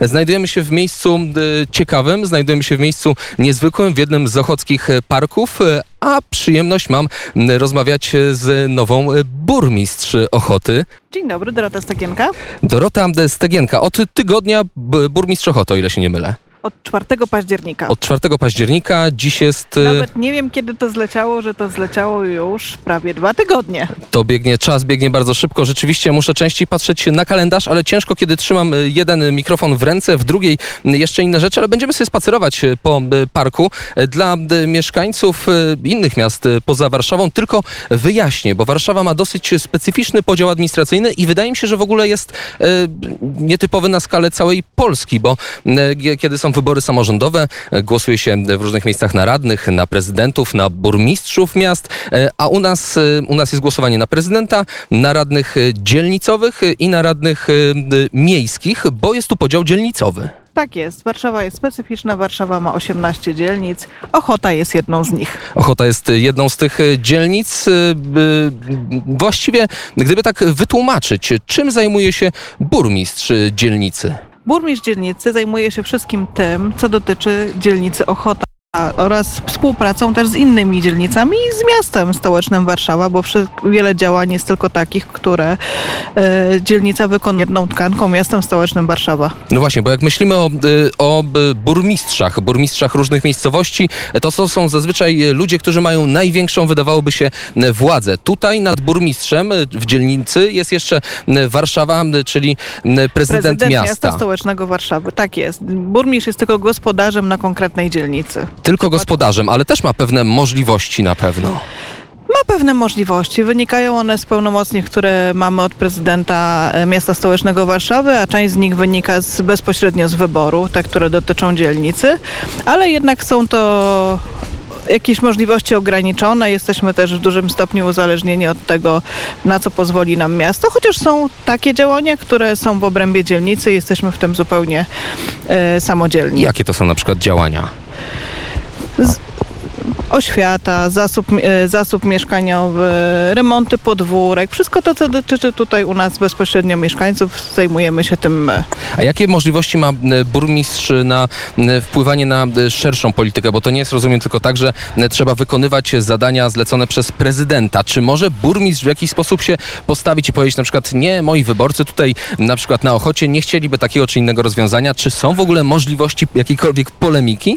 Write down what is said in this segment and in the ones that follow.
Znajdujemy się w miejscu e, ciekawym, znajdujemy się w miejscu niezwykłym, w jednym z ochockich e, parków, e, a przyjemność mam rozmawiać z nową burmistrz Ochoty, Dzień dobry, Dorota Stagienka. Dorota Stegienka. Od tygodnia burmistrz Ochoty, o ile się nie mylę. Od 4 października. Od 4 października, dziś jest... e, Nawet nie wiem, kiedy to zleciało, że to zleciało już prawie dwa tygodnie. To biegnie, czas biegnie bardzo szybko. Rzeczywiście muszę częściej patrzeć na kalendarz, ale ciężko, kiedy trzymam y, jeden mikrofon w ręce, w drugiej y, jeszcze inne rzeczy, ale będziemy sobie spacerować y, po y, parku. Y, Dla y, mieszkańców y, innych miast y, poza Warszawą tylko wyjaśnię, bo Warszawa ma dosyć specyficzny podział administracyjny i wydaje mi się, że w ogóle jest y, nietypowy na skalę całej Polski, bo y, kiedy są wybory samorządowe, y, głosuje się w różnych miejscach na radnych, na prezydentów, na burmistrzów miast, y, a u nas, y, u nas jest głosowanie na prezydenta, na radnych dzielnicowych i na radnych miejskich, bo jest tu podział dzielnicowy. Tak jest, Warszawa jest specyficzna, Warszawa ma 18 dzielnic, Ochota jest jedną z nich. Ochota jest jedną z tych dzielnic. Właściwie, gdyby tak wytłumaczyć, czym zajmuje się burmistrz dzielnicy? Burmistrz dzielnicy zajmuje się wszystkim tym, co dotyczy dzielnicy Ochota oraz współpracą też z innymi dzielnicami i z miastem stołecznym Warszawa, bo wiele działań jest tylko takich, które e, dzielnica wykonuje jedną tkanką miastem stołecznym Warszawa. No właśnie, bo jak myślimy o, y, o y, burmistrzach, burmistrzach różnych miejscowości, to to są zazwyczaj y, ludzie, którzy mają największą, wydawałoby się, władzę. Tutaj nad burmistrzem w dzielnicy jest jeszcze Warszawa, czyli y, prezydent, miasta. stołecznego Warszawy. Tak jest. Burmistrz jest tylko gospodarzem na konkretnej dzielnicy. Tylko gospodarzem, ale też ma pewne możliwości na pewno. Ma pewne możliwości. Wynikają one z pełnomocnień, które mamy od prezydenta e, miasta stołecznego Warszawy, a część z nich wynika z, bezpośrednio z wyboru, te, które dotyczą dzielnicy, ale jednak są to jakieś możliwości ograniczone. Jesteśmy też w dużym stopniu uzależnieni od tego, na co pozwoli nam miasto, chociaż są takie działania, które są w obrębie dzielnicy i jesteśmy w tym zupełnie e, samodzielni. Jakie to są na przykład działania? Oświata, zasób, e, zasób mieszkaniowy, remonty podwórek, wszystko to, co dotyczy tutaj u nas bezpośrednio mieszkańców, zajmujemy się tym my. A jakie możliwości ma y, burmistrz na wpływanie na szerszą politykę? Bo to nie jest, rozumiem, tylko tak, że trzeba wykonywać zadania zlecone przez prezydenta. Czy może burmistrz w jakiś sposób się postawić i powiedzieć na przykład, nie, moi wyborcy tutaj na przykład na Ochocie nie chcieliby takiego czy innego rozwiązania? Czy są w ogóle możliwości jakiejkolwiek polemiki?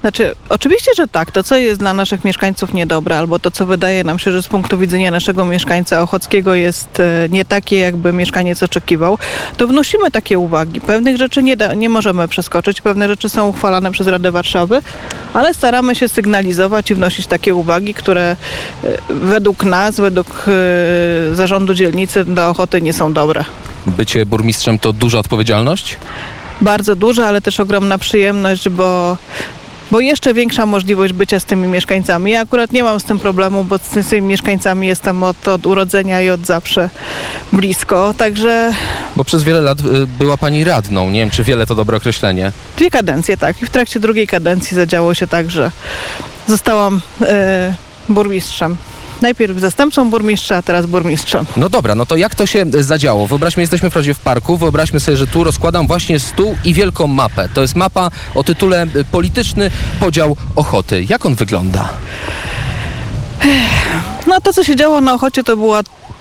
Znaczy, oczywiście, że tak. To, co jest dla naszych mieszkańców niedobre, albo to, co wydaje nam się, że z punktu widzenia naszego mieszkańca ochockiego jest e, nie takie, jakby mieszkaniec oczekiwał, to wnosimy takie uwagi. Pewnych rzeczy nie, da, nie możemy przeskoczyć, pewne rzeczy są uchwalane przez Radę Warszawy, ale staramy się sygnalizować i wnosić takie uwagi, które e, według nas, według e, zarządu dzielnicy dla Ochoty nie są dobre. Bycie burmistrzem to duża odpowiedzialność? bardzo duża, ale też ogromna przyjemność, bo, bo jeszcze większa możliwość bycia z tymi mieszkańcami. Ja akurat nie mam z tym problemu, bo z tymi mieszkańcami jestem od, od urodzenia i od zawsze blisko. Także Bo przez wiele lat y, była pani radną. Nie wiem, czy wiele to dobre określenie. dwie kadencje, tak. I w trakcie drugiej kadencji zadziało się tak, że zostałam e, burmistrzem. Najpierw zastępcą burmistrza, a teraz burmistrzem. No dobra, no to jak to się y, zadziało? Wyobraźmy, jesteśmy wprawdzie w parku, wyobraźmy sobie, że tu rozkładam właśnie stół i wielką mapę. To jest mapa o tytule y, Polityczny podział Ochoty. Jak on wygląda? No to, co się działo na Ochocie, to była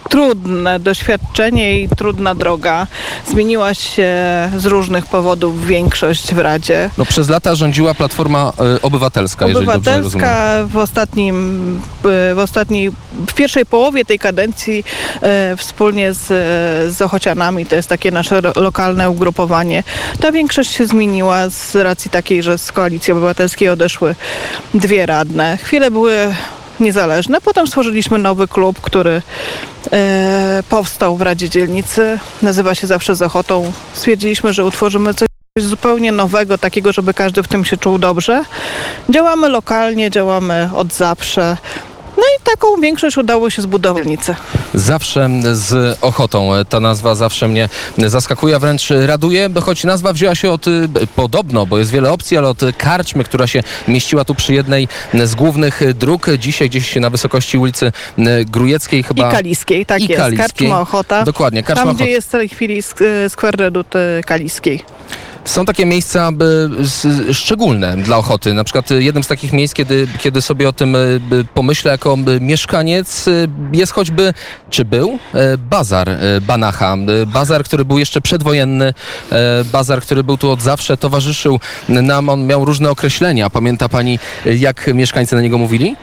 trudne doświadczenie i trudna droga. Zmieniła się z różnych powodów większość w Radzie. No przez lata rządziła Platforma y, Obywatelska. Obywatelska w ostatnim, y, w ostatniej, w pierwszej połowie tej kadencji y, wspólnie z, z Ochocianami, to jest takie nasze lokalne ugrupowanie, ta większość się zmieniła z racji takiej, że z Koalicji Obywatelskiej odeszły dwie radne. Chwile były niezależne. Potem stworzyliśmy nowy klub, który e, powstał w Radzie Dzielnicy. Nazywa się Zawsze z Ochotą. Stwierdziliśmy, że utworzymy coś zupełnie nowego, takiego, żeby każdy w tym się czuł dobrze. Działamy lokalnie, działamy od zawsze. No i taką większość udało się zbudować. Zawsze z ochotą. Ta nazwa zawsze mnie zaskakuje, a wręcz raduje, bo choć nazwa wzięła się od, y, podobno, bo jest wiele opcji, ale od karczmy, która się mieściła tu przy jednej z głównych dróg. Dzisiaj gdzieś na wysokości ulicy y, Grujeckiej chyba. I Kaliskiej, tak I jest. Kaliskiej. Karczma Ochota. Dokładnie, Karczma Tam, gdzie Ochota. jest w tej chwili sk- skwer Reduty Kaliskiej. Są takie miejsca szczególne dla ochoty. Na przykład y, jednym z takich miejsc, kiedy, kiedy sobie o tym y, pomyślę jako y, mieszkaniec, jest choćby, czy był, bazar Banacha. Bazar, który był jeszcze przedwojenny, bazar, który był tu od zawsze, towarzyszył nam, on miał różne określenia. Pamięta pani, jak mieszkańcy na niego mówili?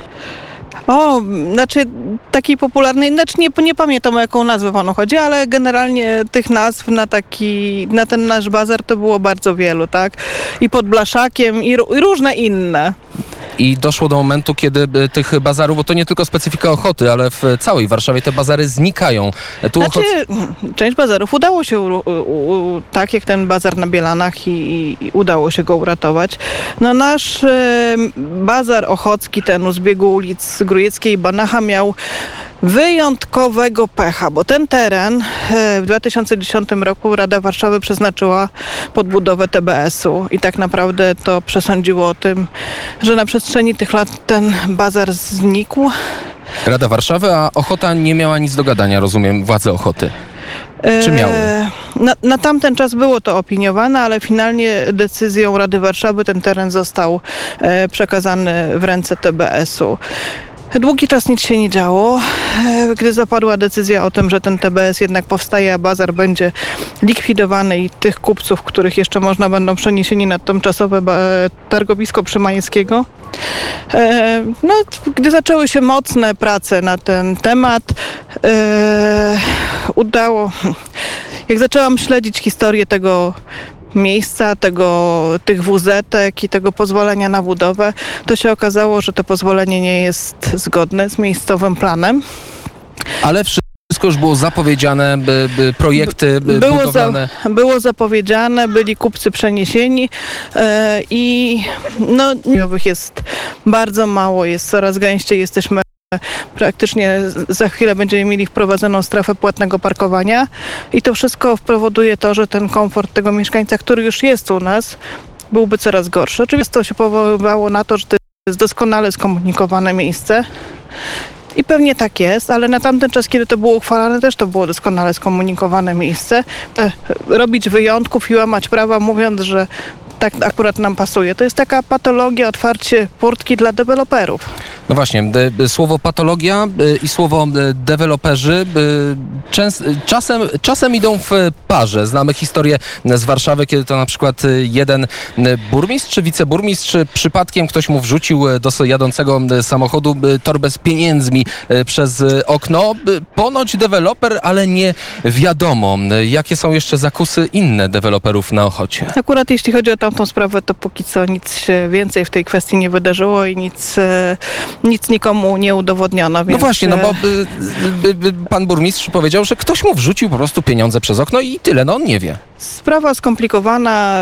O, znaczy takiej popularnej, znaczy nie, nie pamiętam o jaką nazwę panu chodzi, ale generalnie tych nazw na taki, na ten nasz bazar to było bardzo wielu, tak? I pod Blaszakiem i, i różne inne. I doszło do momentu, kiedy y, tych bazarów, bo to nie tylko specyfika Ochoty, ale w całej Warszawie te bazary znikają. Tu Znaczy, ochot... część bazarów udało się, u, u, u, tak jak ten bazar na Bielanach i, i, i udało się go uratować. No nasz e, bazar ochocki, ten u zbiegu ulic Grujeckiej i Banacha miał wyjątkowego pecha, bo ten teren e, w 2010 roku Rada Warszawy przeznaczyła pod budowę TBS-u i tak naprawdę to przesądziło o tym, że na przestrzeni tych lat ten bazar znikł. Rada Warszawy, a Ochota nie miała nic do gadania, rozumiem, władze Ochoty. Czy miały? E, Na, na tamten czas było to opiniowane, ale finalnie decyzją Rady Warszawy ten teren został e, przekazany w ręce TBS-u. Długi czas nic się nie działo. E, Gdy zapadła decyzja o tym, że ten TBS jednak powstaje, a bazar będzie likwidowany i tych kupców, których jeszcze można będą przeniesieni na tymczasowe ba- targowisko Przymańskiego, E, No, gdy zaczęły się mocne prace na ten temat, e, udało. Jak zaczęłam śledzić historię tego miejsca, tego, tych WZ-ek i tego pozwolenia na budowę, to się okazało, że to pozwolenie nie jest zgodne z miejscowym planem. Ale wszystko już było zapowiedziane, by, by projekty by Było, za, było zapowiedziane, byli kupcy przeniesieni e, i no, nowych jest bardzo mało, jest coraz gęściej, jesteśmy praktycznie za chwilę będziemy mieli wprowadzoną strefę płatnego parkowania i to wszystko powoduje to, że ten komfort tego mieszkańca, który już jest u nas, byłby coraz gorszy. Oczywiście to się powoływało na to, że to jest doskonale skomunikowane miejsce. I pewnie tak jest, ale na tamten czas, kiedy to było uchwalane, też to było doskonale skomunikowane miejsce. E, Robić wyjątków i łamać prawa, mówiąc, że tak akurat nam pasuje. To jest taka patologia, otwarcie furtki dla deweloperów. No właśnie, de, de, słowo patologia y, i słowo deweloperzy czasem, czasem idą w parze. Znamy historię z Warszawy, kiedy to na przykład jeden burmistrz czy wiceburmistrz przypadkiem ktoś mu wrzucił do jadącego samochodu torbę z pieniędzmi przez okno. Ponoć deweloper, ale nie wiadomo, jakie są jeszcze zakusy inne deweloperów na Ochocie. Akurat jeśli chodzi o tamtą sprawę, to póki co nic się więcej w tej kwestii nie wydarzyło i nic, e, nic nikomu nie udowodniono. No Więc, właśnie, no e, bo y, pan burmistrz powiedział, że ktoś mu wrzucił po prostu pieniądze przez okno i tyle, no on nie wie. Sprawa skomplikowana.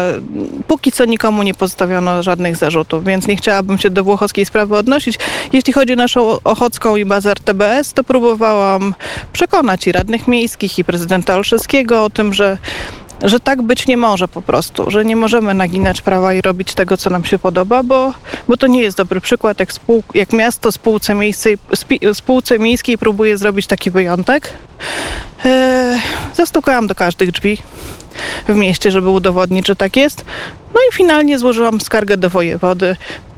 Póki co nikomu nie postawiono żadnych zarzutów, więc nie chciałabym się do włochowskiej sprawy odnosić. Jeśli chodzi o naszą Ochocką i bazar TBS, to próbowałam przekonać i radnych miejskich, i prezydenta Olszewskiego o tym, że że tak być nie może po prostu, że nie możemy naginać prawa i robić tego, co nam się podoba, bo, bo to nie jest dobry przykład, jak, spół, jak miasto spółce miejskiej, spółce miejskiej próbuje zrobić taki wyjątek. E, zastukałam do każdych drzwi w mieście, żeby udowodnić, że tak jest. No i finalnie złożyłam skargę do wojewody.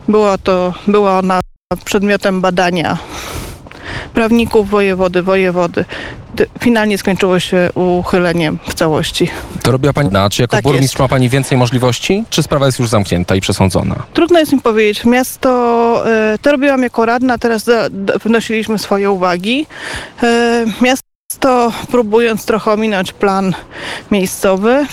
Była to, była ona przedmiotem badania prawników wojewody, wojewody. Finalnie skończyło się uchyleniem w całości. To robiła pani, na, czy jako Tak burmistrz ma pani więcej możliwości, czy sprawa jest już zamknięta i przesądzona? Trudno jest mi powiedzieć. Miasto, e, to robiłam jako radna, teraz wnosiliśmy swoje uwagi. E, Miasto, próbując trochę ominąć plan miejscowy,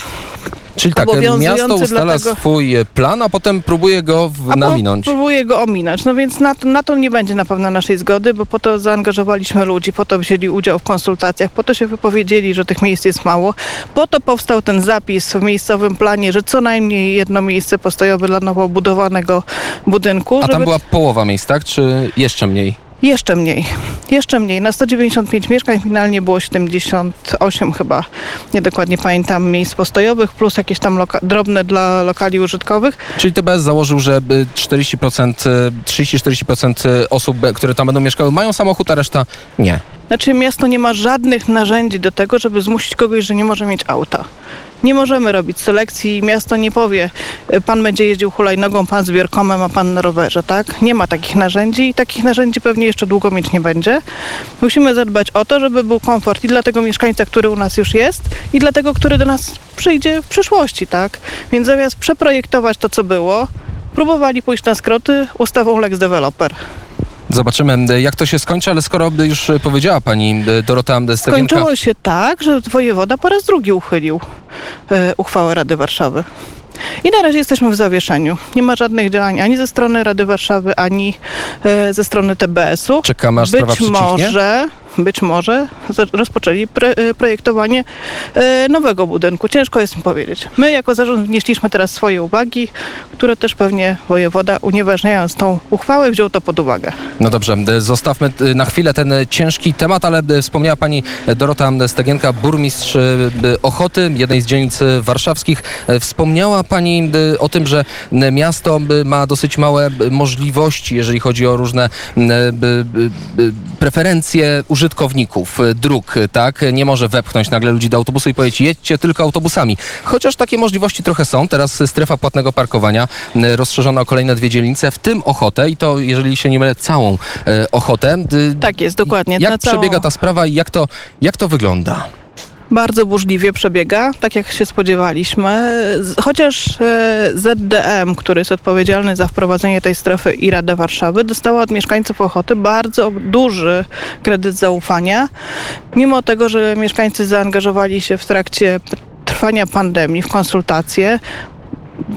Czyli tak, miasto ustala dlatego- swój e, plan, a potem próbuje go w, naminąć. Próbuje go ominąć. No więc na to, na to nie będzie na pewno naszej zgody, bo po to zaangażowaliśmy ludzi, po to wzięli udział w konsultacjach, po to się wypowiedzieli, że tych miejsc jest mało. Po to powstał ten zapis w miejscowym planie, że co najmniej jedno miejsce postojowe dla nowo budowanego budynku. A tam żeby- była połowa miejsc, tak? Czy jeszcze mniej? Jeszcze mniej. Jeszcze mniej. Na 195 mieszkań finalnie było 78 chyba, niedokładnie pamiętam, miejsc postojowych, plus jakieś tam drobne dla lokali użytkowych. Czyli TBS założył, że y, 40%, y, 30-40% osób, e, które tam będą mieszkały, mają samochód, a reszta nie. Znaczy miasto nie ma żadnych narzędzi do tego, żeby zmusić kogoś, że nie może mieć auta. Nie możemy robić selekcji. Miasto nie powie, y, pan będzie jeździł hulajnogą, pan z wierkomem, a pan na rowerze, tak? Nie ma takich narzędzi i takich narzędzi pewnie jeszcze długo mieć nie będzie. Musimy zadbać o to, żeby był komfort i dla tego mieszkańca, który u nas już jest i dla tego, który do nas przyjdzie w przyszłości, tak? Więc zamiast przeprojektować to, co było, próbowali pójść na skroty ustawą Lex Developer. Zobaczymy, e, jak to się skończy, ale skoro e, już e, powiedziała pani e, Dorota Stegienka... Skończyło się tak, że wojewoda po raz drugi uchylił e, uchwałę Rady Warszawy. I na razie jesteśmy w zawieszeniu. Nie ma żadnych działań ani ze strony Rady Warszawy, ani e, ze strony TBS-u. Czekamy, aż być może, być może rozpoczęli e, projektowanie e, nowego budynku. Ciężko jest mi powiedzieć. My jako zarząd wnieśliśmy teraz swoje uwagi, które też pewnie wojewoda, unieważniając tą uchwałę, wziął to pod uwagę. No dobrze, e, zostawmy na chwilę ten ciężki temat, ale wspomniała pani Dorota Stegienka, burmistrz Ochoty, jednej z dzielnic warszawskich. Wspomniała pani o tym, że miasto ma dosyć małe możliwości, jeżeli chodzi o różne preferencje użytkowników e, dróg, e, tak? Nie może wepchnąć nagle ludzi do autobusu i powiedzieć, jedźcie tylko autobusami. Chociaż takie możliwości trochę są. Teraz e, strefa płatnego parkowania m, rozszerzona o kolejne dwie dzielnice, w tym Ochotę i to, jeżeli się nie mylę, całą e, Ochotę. Tak jest, dokładnie. Jak przebiega ta sprawa i jak to, jak to wygląda? Bardzo burzliwie przebiega, tak jak się spodziewaliśmy. Chociaż e, ZDM, który jest odpowiedzialny za wprowadzenie tej strefy i Rada Warszawy, dostała od mieszkańców Ochoty bardzo duży kredyt zaufania. Mimo tego, że mieszkańcy zaangażowali się w trakcie trwania pandemii w konsultacje,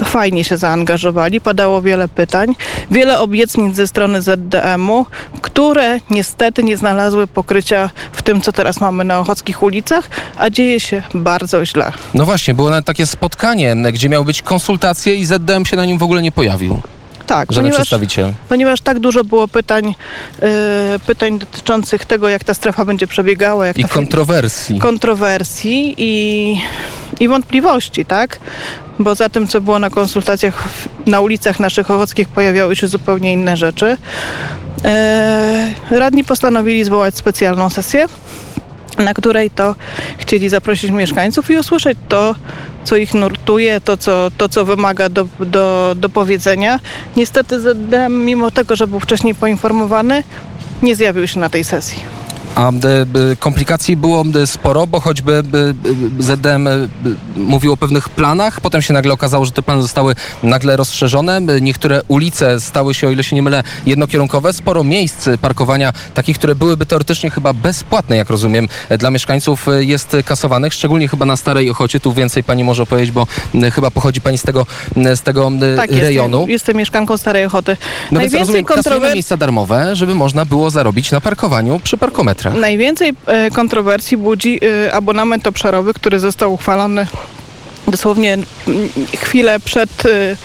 fajnie się zaangażowali, padało wiele pytań, wiele obietnic ze strony ZDM-u, które niestety nie znalazły pokrycia w tym, co teraz mamy na ochockich ulicach, a dzieje się bardzo źle. No właśnie, było nawet takie spotkanie, gdzie miały być konsultacje i ZDM się na nim w ogóle nie pojawił. Tak, Żaden ponieważ, przedstawiciel. ponieważ tak dużo było pytań, yy, pytań dotyczących tego, jak ta strefa będzie przebiegała, jak I kontrowersji. kontrowersji i, i wątpliwości, tak? Bo za tym, co było na konsultacjach na ulicach naszych ochockich, pojawiały się zupełnie inne rzeczy. E, radni postanowili zwołać specjalną sesję, na której to chcieli zaprosić mieszkańców i usłyszeć to, co ich nurtuje, to, co, to, co wymaga do, do, do powiedzenia. Niestety ZDM, mimo tego, że był wcześniej poinformowany, nie zjawił się na tej sesji. A b, komplikacji było d, sporo, bo choćby b, ZDM mówił o pewnych planach, potem się nagle okazało, że te plany zostały nagle rozszerzone. Niektóre ulice stały się, o ile się nie mylę, jednokierunkowe. Sporo miejsc parkowania, takich, które byłyby teoretycznie chyba bezpłatne, jak rozumiem, e, dla mieszkańców e, jest kasowanych, szczególnie chyba na Starej Ochocie. Tu więcej pani może opowiedzieć, bo chyba pochodzi pani z tego, z tego Tak, rejonu. Jestem, jestem mieszkanką Starej Ochoty. No więc rozumiem, kontrower- miejsca darmowe, żeby można było zarobić na parkowaniu przy Najwięcej e, kontrowersji budzi e, abonament obszarowy, który został uchwalony dosłownie chwilę przed e,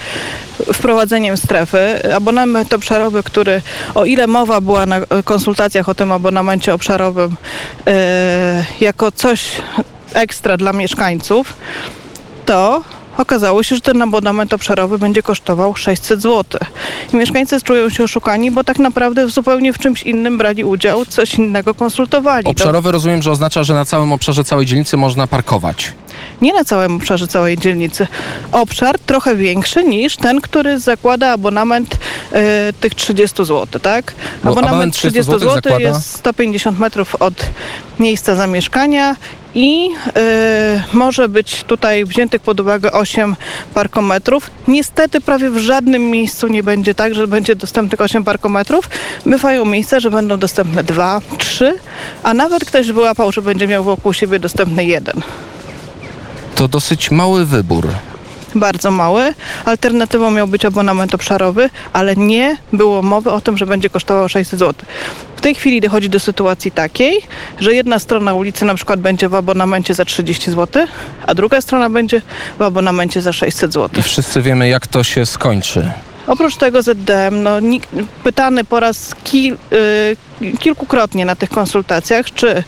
wprowadzeniem strefy. Abonament obszarowy, który o ile mowa była na konsultacjach o tym abonamencie obszarowym jako coś ekstra dla mieszkańców, to okazało się, że ten abonament obszarowy będzie kosztował 600 zł. I mieszkańcy czują się oszukani, bo tak naprawdę zupełnie w czymś innym brali udział, coś innego konsultowali. To Obszarowy rozumiem, że oznacza, że na całym obszarze całej dzielnicy można parkować. Nie na całym obszarze całej dzielnicy. Obszar trochę większy niż ten, który zakłada abonament e, tych 30 zł, tak? Bo abonament 30 30 zł zł zakłada- jest 150 metrów od miejsca zamieszkania i e, może być tutaj wziętych pod uwagę 8 parkometrów. Niestety prawie w żadnym miejscu nie będzie tak, że będzie dostępnych 8 parkometrów. Bywają miejsca, że będą dostępne 2, 3, a nawet ktoś wyłapał, że będzie miał wokół siebie dostępny jeden. To dosyć mały wybór. bardzo mały. Alternatywą miał być abonament obszarowy, ale nie było mowy o tym, że będzie kosztował 600 zł. W tej chwili dochodzi do sytuacji takiej, że jedna strona ulicy na przykład będzie w abonamencie za 30 zł, a druga strona będzie w abonamencie za 600 zł. I wszyscy wiemy, jak to się skończy. Oprócz tego ZDM, no, pytany po raz kil, y, kilkukrotnie na tych konsultacjach, czy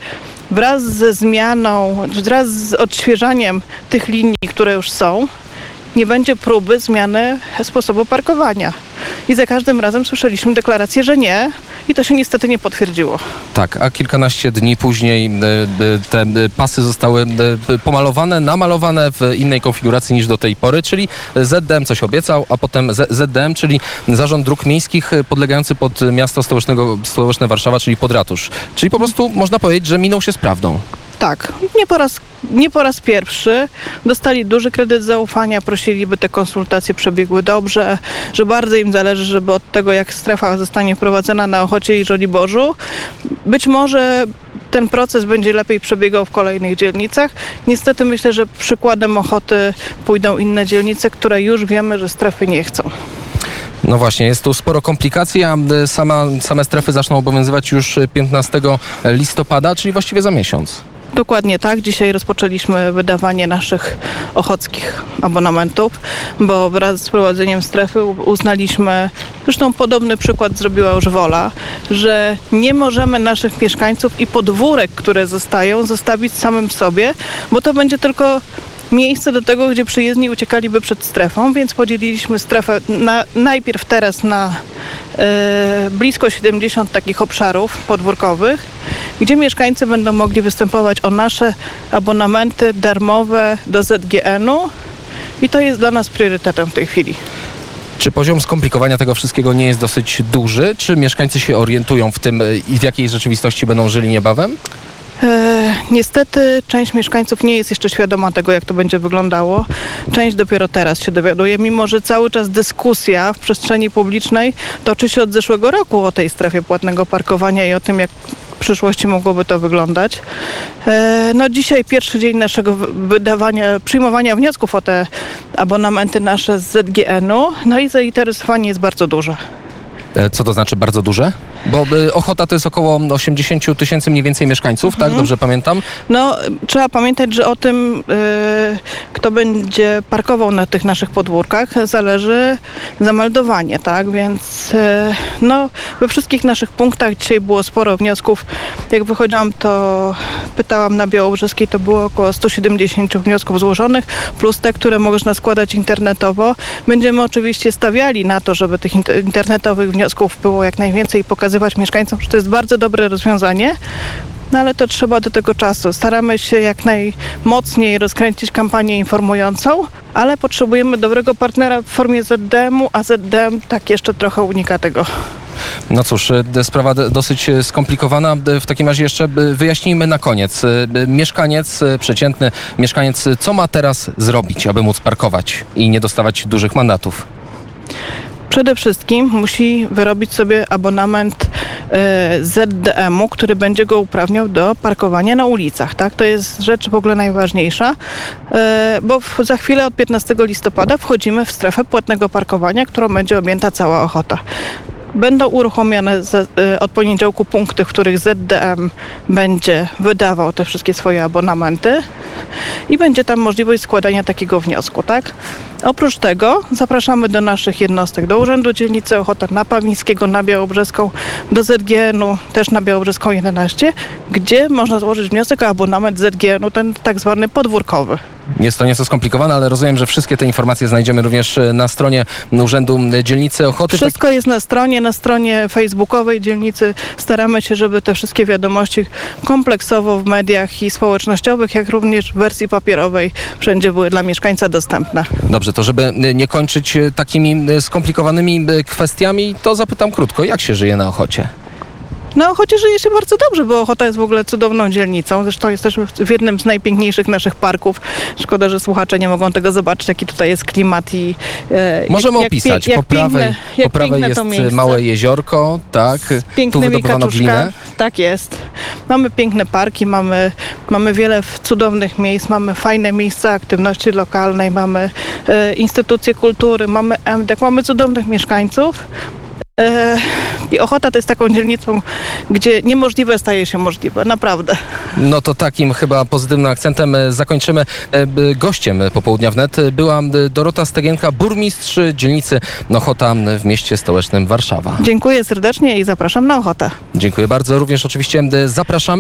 wraz ze zmianą, wraz z odświeżaniem tych linii, które już są, nie będzie próby zmiany sposobu parkowania. I za każdym razem słyszeliśmy deklarację, że nie i to się niestety nie potwierdziło. Tak, a kilkanaście dni później e, e, te e, pasy zostały pomalowane, namalowane w innej konfiguracji niż do tej pory, czyli ZDM coś obiecał, a potem ZDM, czyli Zarząd Dróg Miejskich podlegający pod miasto stołecznego, stołeczne Warszawa, czyli pod ratusz. Czyli po prostu można powiedzieć, że minął się z prawdą. Tak, nie po, raz, nie po raz pierwszy. Dostali duży kredyt zaufania, prosili, by te konsultacje przebiegły dobrze, że bardzo im zależy, żeby od tego, jak strefa zostanie wprowadzona na Ochocie i Żoliborzu, być może ten proces będzie lepiej przebiegał w kolejnych dzielnicach. Niestety myślę, że przykładem Ochoty pójdą inne dzielnice, które już wiemy, że strefy nie chcą. No właśnie, jest tu sporo komplikacji, a e, sama, same strefy zaczną obowiązywać już 15 listopada, czyli właściwie za miesiąc. Dokładnie tak. Dzisiaj rozpoczęliśmy wydawanie naszych ochockich abonamentów, bo wraz z wprowadzeniem strefy uznaliśmy, zresztą podobny przykład zrobiła już Wola, że nie możemy naszych mieszkańców i podwórek, które zostają, zostawić samym sobie, bo to będzie tylko miejsce do tego, gdzie przyjezdni uciekaliby przed strefą, więc podzieliliśmy strefę na, najpierw teraz na e, blisko 70 takich obszarów podwórkowych, gdzie mieszkańcy będą mogli występować o nasze abonamenty darmowe do ZGN-u i to jest dla nas priorytetem w tej chwili. Czy poziom skomplikowania tego wszystkiego nie jest dosyć duży? Czy mieszkańcy się orientują w tym e, i w jakiej rzeczywistości będą żyli niebawem? E, niestety część mieszkańców nie jest jeszcze świadoma tego, jak to będzie wyglądało. Część dopiero teraz się dowiaduje, mimo że cały czas dyskusja w przestrzeni publicznej toczy się od zeszłego roku o tej strefie płatnego parkowania i o tym, jak przyszłości mogłoby to wyglądać. E, no dzisiaj pierwszy dzień naszego wy- wydawania, przyjmowania wniosków o te abonamenty nasze z ZGN-u, no i zainteresowanie jest bardzo duże. E, Co to znaczy bardzo duże? Bo e, Ochota to jest około 80 000 tysięcy mniej więcej mieszkańców, tak? Dobrze pamiętam? No, trzeba pamiętać, że o tym, y, kto będzie parkował na tych naszych podwórkach, zależy zameldowanie, tak? Więc no, we wszystkich naszych punktach dzisiaj było sporo wniosków. Jak wychodziłam, to pytałam na Białobrzeskiej, to było około 170 wniosków złożonych, plus te, które można składać internetowo. Będziemy oczywiście stawiali na to, żeby tych inter- internetowych wniosków było jak najwięcej i pokazywać mieszkańcom, że to jest bardzo dobre rozwiązanie. No ale to trzeba do tego czasu. Staramy się jak najmocniej rozkręcić kampanię informującą, ale potrzebujemy dobrego partnera w formie ZDM-u, a ZDM tak jeszcze trochę unika tego. No cóż, e, sprawa dosyć e, skomplikowana. E, W takim razie jeszcze wyjaśnijmy na koniec. Mieszkaniec, przeciętny mieszkaniec, co ma teraz zrobić, aby móc parkować i nie dostawać dużych mandatów? Przede wszystkim musi wyrobić sobie abonament e, ZDM-u, który będzie go uprawniał do parkowania na ulicach. Tak? To jest rzecz w ogóle najważniejsza, e, bo za chwilę od 15 listopada wchodzimy w strefę płatnego parkowania, którą będzie objęta cała Ochota. Będą uruchomione e, od poniedziałku punkty, w których ZDM będzie wydawał te wszystkie swoje abonamenty i będzie tam możliwość składania takiego wniosku, tak? Oprócz tego zapraszamy do naszych jednostek, do Urzędu Dzielnicy Ochota na Pawlińskiego, na Białobrzeską, do ZGN-u, też na Białobrzeską 11, gdzie można złożyć wniosek o abonament ZGN-u, ten tak zwany podwórkowy. Jest to nieco skomplikowane, ale rozumiem, że wszystkie te informacje znajdziemy również e, na stronie Urzędu Dzielnicy Ochoty. Wszystko jest na stronie, na stronie facebookowej dzielnicy. Staramy się, żeby te wszystkie wiadomości kompleksowo w mediach i społecznościowych, jak również w wersji papierowej wszędzie były dla mieszkańca dostępne. Dobrze, to żeby e, nie kończyć e, takimi e, skomplikowanymi kwestiami, to zapytam krótko, jak się żyje na Ochocie? No, chociaż żyje się bardzo dobrze, bo Ochota jest w ogóle cudowną dzielnicą. Zresztą jesteśmy w jednym z najpiękniejszych naszych parków. Szkoda, że słuchacze nie mogą tego zobaczyć, jaki tutaj jest klimat i... E, Możemy jak, opisać. Jak, po prawej, piękne, po prawej jest małe jeziorko, tak? Tu wydobywano glinę. Tak jest. Mamy piękne parki, mamy, mamy wiele cudownych miejsc, mamy fajne miejsca aktywności lokalnej, mamy e, instytucje kultury, mamy MDK, mamy cudownych mieszkańców. E, I Ochota to jest taką dzielnicą, gdzie niemożliwe staje się możliwe, naprawdę. No to takim chyba pozytywnym akcentem e, zakończymy. E, Gościem popołudnia wnet była Dorota Stegienka, burmistrz dzielnicy Ochota w mieście stołecznym Warszawa. Dziękuję serdecznie i zapraszam na Ochotę. Dziękuję bardzo. Również oczywiście zapraszamy.